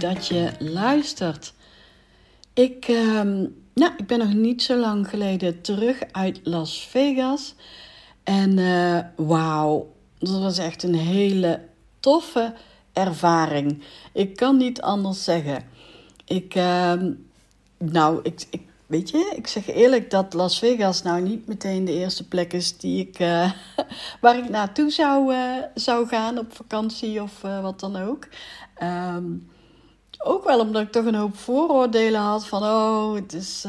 Dat je luistert. Ik, ehm, nou, ik ben nog niet zo lang geleden terug uit Las Vegas. En uh, wauw, dat was echt een hele toffe ervaring. Ik kan niet anders zeggen. Ik, uh, nou, ik, ik, weet je, ik zeg eerlijk dat Las Vegas nou niet meteen de eerste plek is die ik, uh, waar ik naartoe zou, uh, zou gaan op vakantie of wat dan ook. Um, ook wel omdat ik toch een hoop vooroordelen had van oh, het is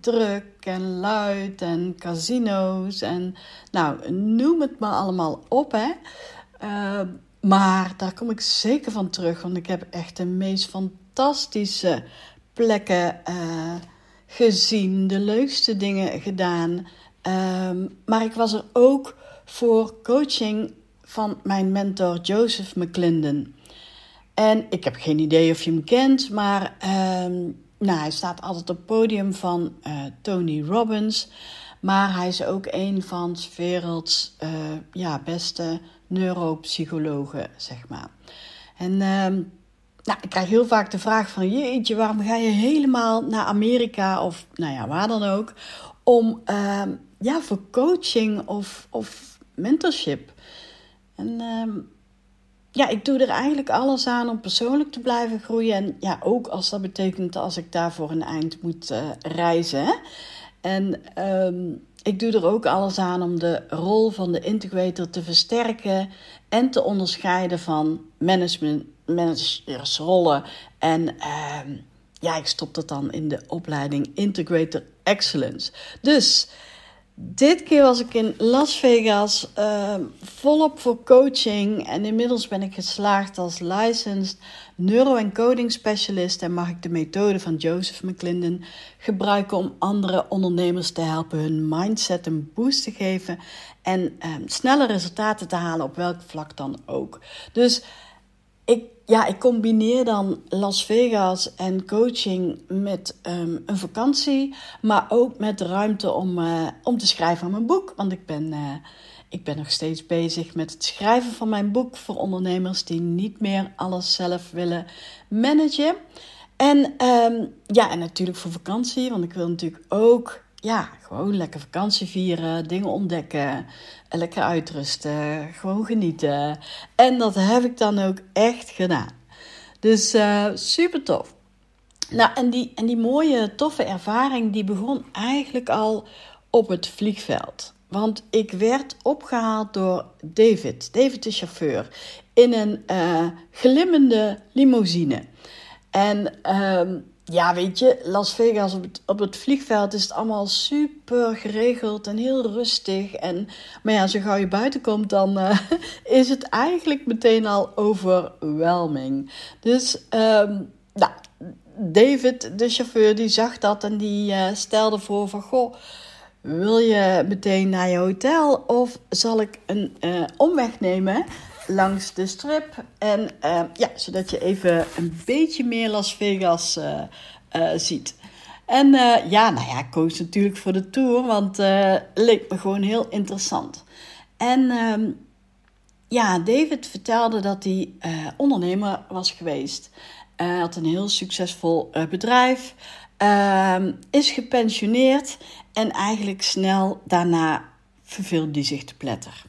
druk en luid en casino's en nou, noem het maar allemaal op hè. Ehm, maar daar kom ik zeker van terug, want ik heb echt de meest fantastische plekken uh, gezien, de leukste dingen gedaan. Um, maar ik was er ook voor coaching van mijn mentor Joseph McClendon. En ik heb geen idee of je hem kent, maar um, nou, hij staat altijd op het podium van uh, Tony Robbins. Maar hij is ook een van de werelds uh, ja, beste neuropsychologen, zeg maar. En um, nou, ik krijg heel vaak de vraag van, jeetje, waarom ga je helemaal naar Amerika of nou ja, waar dan ook, om uh, ja, voor coaching of, of mentorship. En ja, ik doe er eigenlijk alles aan om persoonlijk te blijven groeien. En ja, ook als dat betekent als ik daarvoor een eind moet uh, reizen. En um, ik doe er ook alles aan om de rol van de integrator te versterken en te onderscheiden van management, managersrollen. En uh, ja, ik stop dat dan in de opleiding Integrator Excellence. Dus dit keer was ik in Las Vegas uh, volop voor coaching. En inmiddels ben ik geslaagd als licensed neuro-encoding specialist. En mag ik de methode van Joseph McClendon gebruiken om andere ondernemers te helpen hun mindset een boost te geven. En uh, snelle resultaten te halen op welk vlak dan ook. Dus ik, ja, ik combineer dan Las Vegas en coaching met um, een vakantie, maar ook met ruimte om, uh, om te schrijven aan mijn boek. Want ik ben, uh, ik ben nog steeds bezig met het schrijven van mijn boek voor ondernemers die niet meer alles zelf willen managen. En um, ja, en natuurlijk voor vakantie, want ik wil natuurlijk ook ja, gewoon lekker vakantie vieren, dingen ontdekken, lekker uitrusten, gewoon genieten. En dat heb ik dan ook echt gedaan. Dus uh, super tof. Nou, en die, en die mooie, toffe ervaring, die begon eigenlijk al op het vliegveld. Want ik werd opgehaald door David, David de chauffeur, in een uh, glimmende limousine. En uh, ja, weet je, Las Vegas op het, op het vliegveld is het allemaal super geregeld en heel rustig. En, maar ja, zo gauw je buiten komt, dan uh, is het eigenlijk meteen al overwhelming. Dus, nou, David, de chauffeur, die zag dat en die uh, stelde voor van, goh, wil je meteen naar je hotel of zal ik een uh, omweg nemen? Langs de strip. En uh, ja, zodat je even een beetje meer Las Vegas uh, uh, ziet. En ja, nou ja, ik koos natuurlijk voor de tour, want het leek me gewoon heel interessant. En ehm, ja, David vertelde dat hij ondernemer was geweest. Hij had een heel succesvol bedrijf, ehm, is gepensioneerd en eigenlijk snel daarna verveelde hij zich te pletter.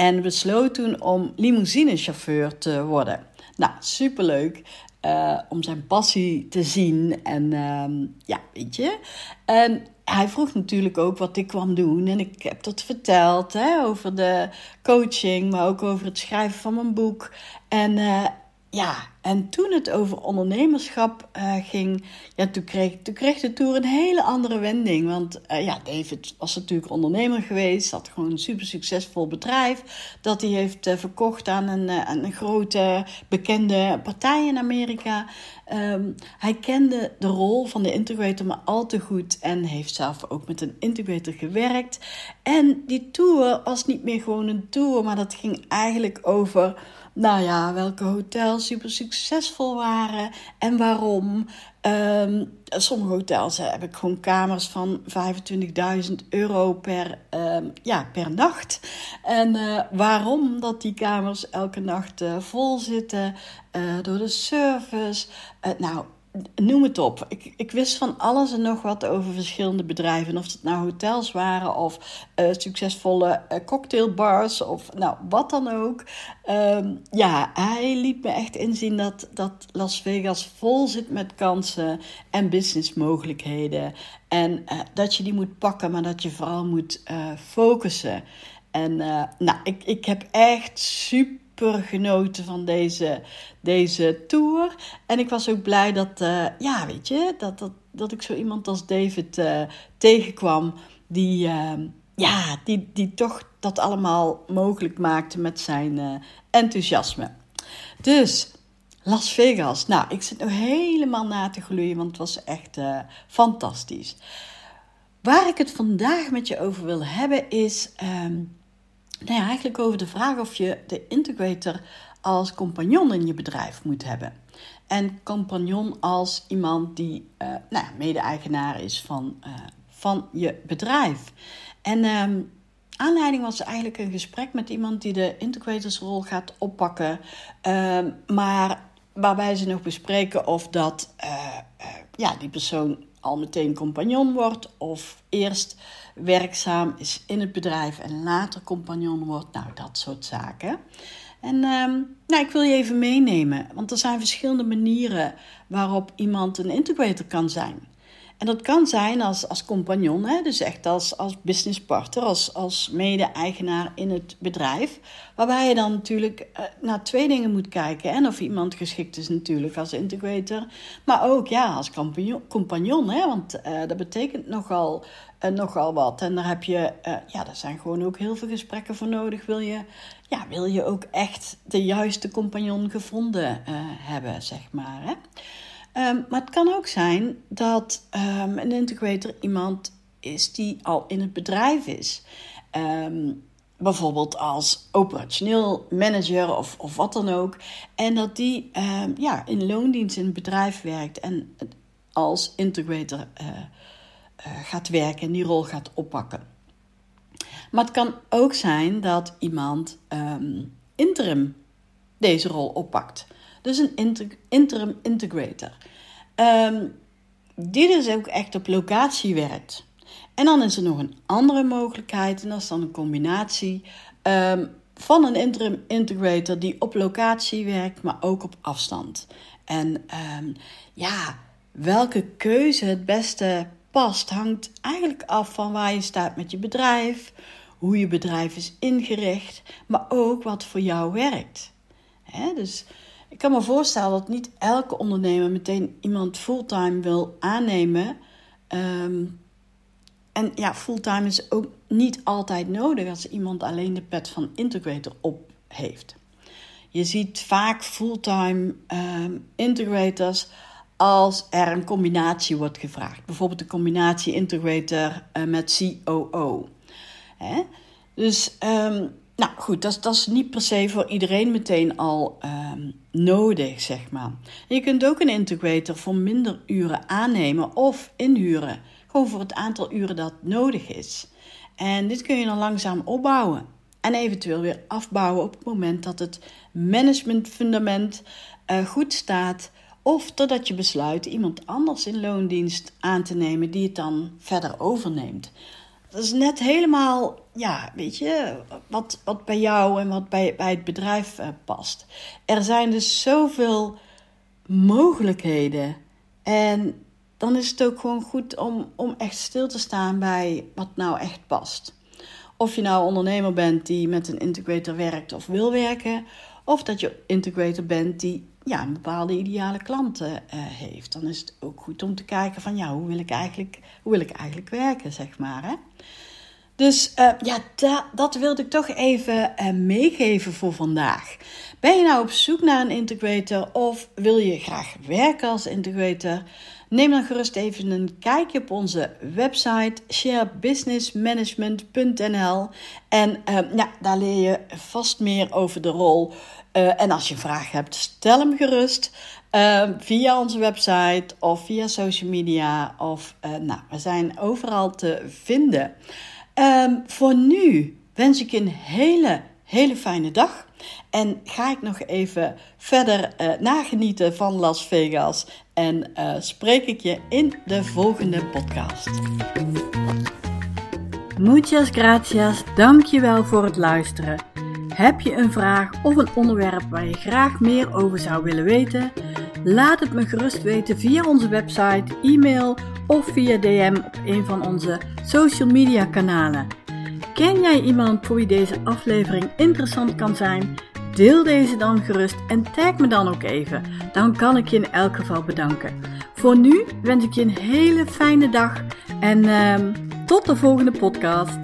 En besloot toen om limousinechauffeur te worden. Nou, superleuk. Uh, om zijn passie te zien. En uh, ja, weet je. En hij vroeg natuurlijk ook wat ik kwam doen. En ik heb dat verteld hè, over de coaching, maar ook over het schrijven van mijn boek. En uh, ja, en toen het over ondernemerschap uh, ging, ja, toen, kreeg, toen kreeg de tour een hele andere wending. Want uh, ja, David was natuurlijk ondernemer geweest, had gewoon een super succesvol bedrijf. Dat hij heeft uh, verkocht aan een, een grote bekende partij in Amerika. Um, hij kende de rol van de integrator maar al te goed en heeft zelf ook met een integrator gewerkt. En die tour was niet meer gewoon een tour, maar dat ging eigenlijk over nou ja, welke hotels super succesvol waren en waarom. Um, sommige hotels heb ik gewoon kamers van 25.000 euro per, um, ja, per nacht. En uh, waarom dat die kamers elke nacht uh, vol zitten door de service. nou, noem het op. Ik, ik wist van alles en nog wat over verschillende bedrijven. Of het nou hotels waren of uh, succesvolle uh, cocktailbars of nou wat dan ook. Um, ja, hij liet me echt inzien dat, dat Las Vegas vol zit met kansen en businessmogelijkheden. En uh, dat je die moet pakken, maar dat je vooral moet focussen. En nou, ik, ik heb echt super genoten van deze, deze tour. En ik was ook blij dat, uh, ja, weet je, dat, dat, dat ik zo iemand als David uh, tegenkwam. Die, uh, ja, die, die toch dat allemaal mogelijk maakte met zijn enthousiasme. Dus Las Vegas. Nou, ik zit nog helemaal na te gloeien, want het was echt fantastisch. Waar ik het vandaag met je over wil hebben is. Um, nou ja, eigenlijk over de vraag of je de integrator als compagnon in je bedrijf moet hebben. En compagnon als iemand die uh, nou, mede-eigenaar is van, uh, van je bedrijf. En um, aanleiding was eigenlijk een gesprek met iemand die de integratorsrol gaat oppakken. Uh, maar waarbij ze nog bespreken of dat uh, ja, die persoon al meteen compagnon wordt of eerst werkzaam is in het bedrijf en later compagnon wordt. Nou, dat soort zaken. En um, nou, ik wil je even meenemen, want er zijn verschillende manieren waarop iemand een integrator kan zijn. En dat kan zijn als, als compagnon, hè? dus echt als, als businesspartner, als, als mede-eigenaar in het bedrijf. Waarbij je dan natuurlijk uh, naar twee dingen moet kijken. En of iemand geschikt is natuurlijk als integrator. Maar ook ja, als compagnon, compagnon hè? want uh, dat betekent nogal, uh, nogal wat. En daar heb je, ja, daar zijn gewoon ook heel veel gesprekken voor nodig. Wil je, ja, wil je ook echt de juiste compagnon gevonden hebben, zeg maar. Hè? Um, maar het kan ook zijn dat um, een integrator iemand is die al in het bedrijf is. Um, bijvoorbeeld als operationeel manager of, of wat dan ook. En dat die ja, in loondienst in het bedrijf werkt en als integrator uh, uh, gaat werken en die rol gaat oppakken. Maar het kan ook zijn dat iemand interim deze rol oppakt. Dus een interim integrator. Um, die dus ook echt op locatie werkt. En dan is er nog een andere mogelijkheid. En dat is dan een combinatie um, van een interim integrator die op locatie werkt, maar ook op afstand. En um, ja, welke keuze het beste past, hangt eigenlijk af van waar je staat met je bedrijf, hoe je bedrijf is ingericht, maar ook wat voor jou werkt. He, dus ik kan me voorstellen dat niet elke ondernemer meteen iemand fulltime wil aannemen. Um, en ja, fulltime is ook niet altijd nodig als iemand alleen de pet van integrator op heeft. Je ziet vaak fulltime um, integrators als er een combinatie wordt gevraagd. Bijvoorbeeld de combinatie integrator uh, met COO. Hè? Dus um, nou goed, dat, dat is niet per se voor iedereen meteen al um, nodig, zeg maar. Je kunt ook een integrator voor minder uren aannemen of inhuren. Gewoon voor het aantal uren dat nodig is. En dit kun je dan langzaam opbouwen. En eventueel weer afbouwen op het moment dat het managementfundament uh, goed staat. Of totdat je besluit iemand anders in loondienst aan te nemen die het dan verder overneemt. Dat is net helemaal, ja, weet je, wat, wat bij jou en wat bij, bij het bedrijf uh, past. Er zijn dus zoveel mogelijkheden. En dan is het ook gewoon goed om, om echt stil te staan bij wat nou echt past. Of je nou ondernemer bent die met een integrator werkt of wil werken, of dat je integrator bent die ja, een bepaalde ideale klanten uh, heeft. Dan is het ook goed om te kijken van ja, hoe wil ik eigenlijk, hoe wil ik eigenlijk werken, zeg maar. Hè? Dus uh, ja, da dat wilde ik toch even uh, meegeven voor vandaag. Ben je nou op zoek naar een integrator of wil je graag werken als integrator? Neem dan gerust even een kijkje op onze website sharebusinessmanagement.nl en uh, ja, daar leer je vast meer over de rol. en als je een vraag hebt, stel hem gerust. via onze website of via social media. Of nou, we zijn overal te vinden. Um, voor nu wens ik een hele, hele fijne dag. En ga ik nog even verder uh, nagenieten van Las Vegas. En uh, spreek ik je in de volgende podcast. Muchas gracias. Dankjewel voor het luisteren. Heb je een vraag of een onderwerp waar je graag meer over zou willen weten? Laat het me gerust weten via onze website, e-mail of via DM op een van onze social media kanalen. Ken jij iemand voor wie deze aflevering interessant kan zijn? Deel deze dan gerust en tag me dan ook even. Dan kan ik je in elk geval bedanken. Voor nu wens ik je een hele fijne dag en uh, tot de volgende podcast.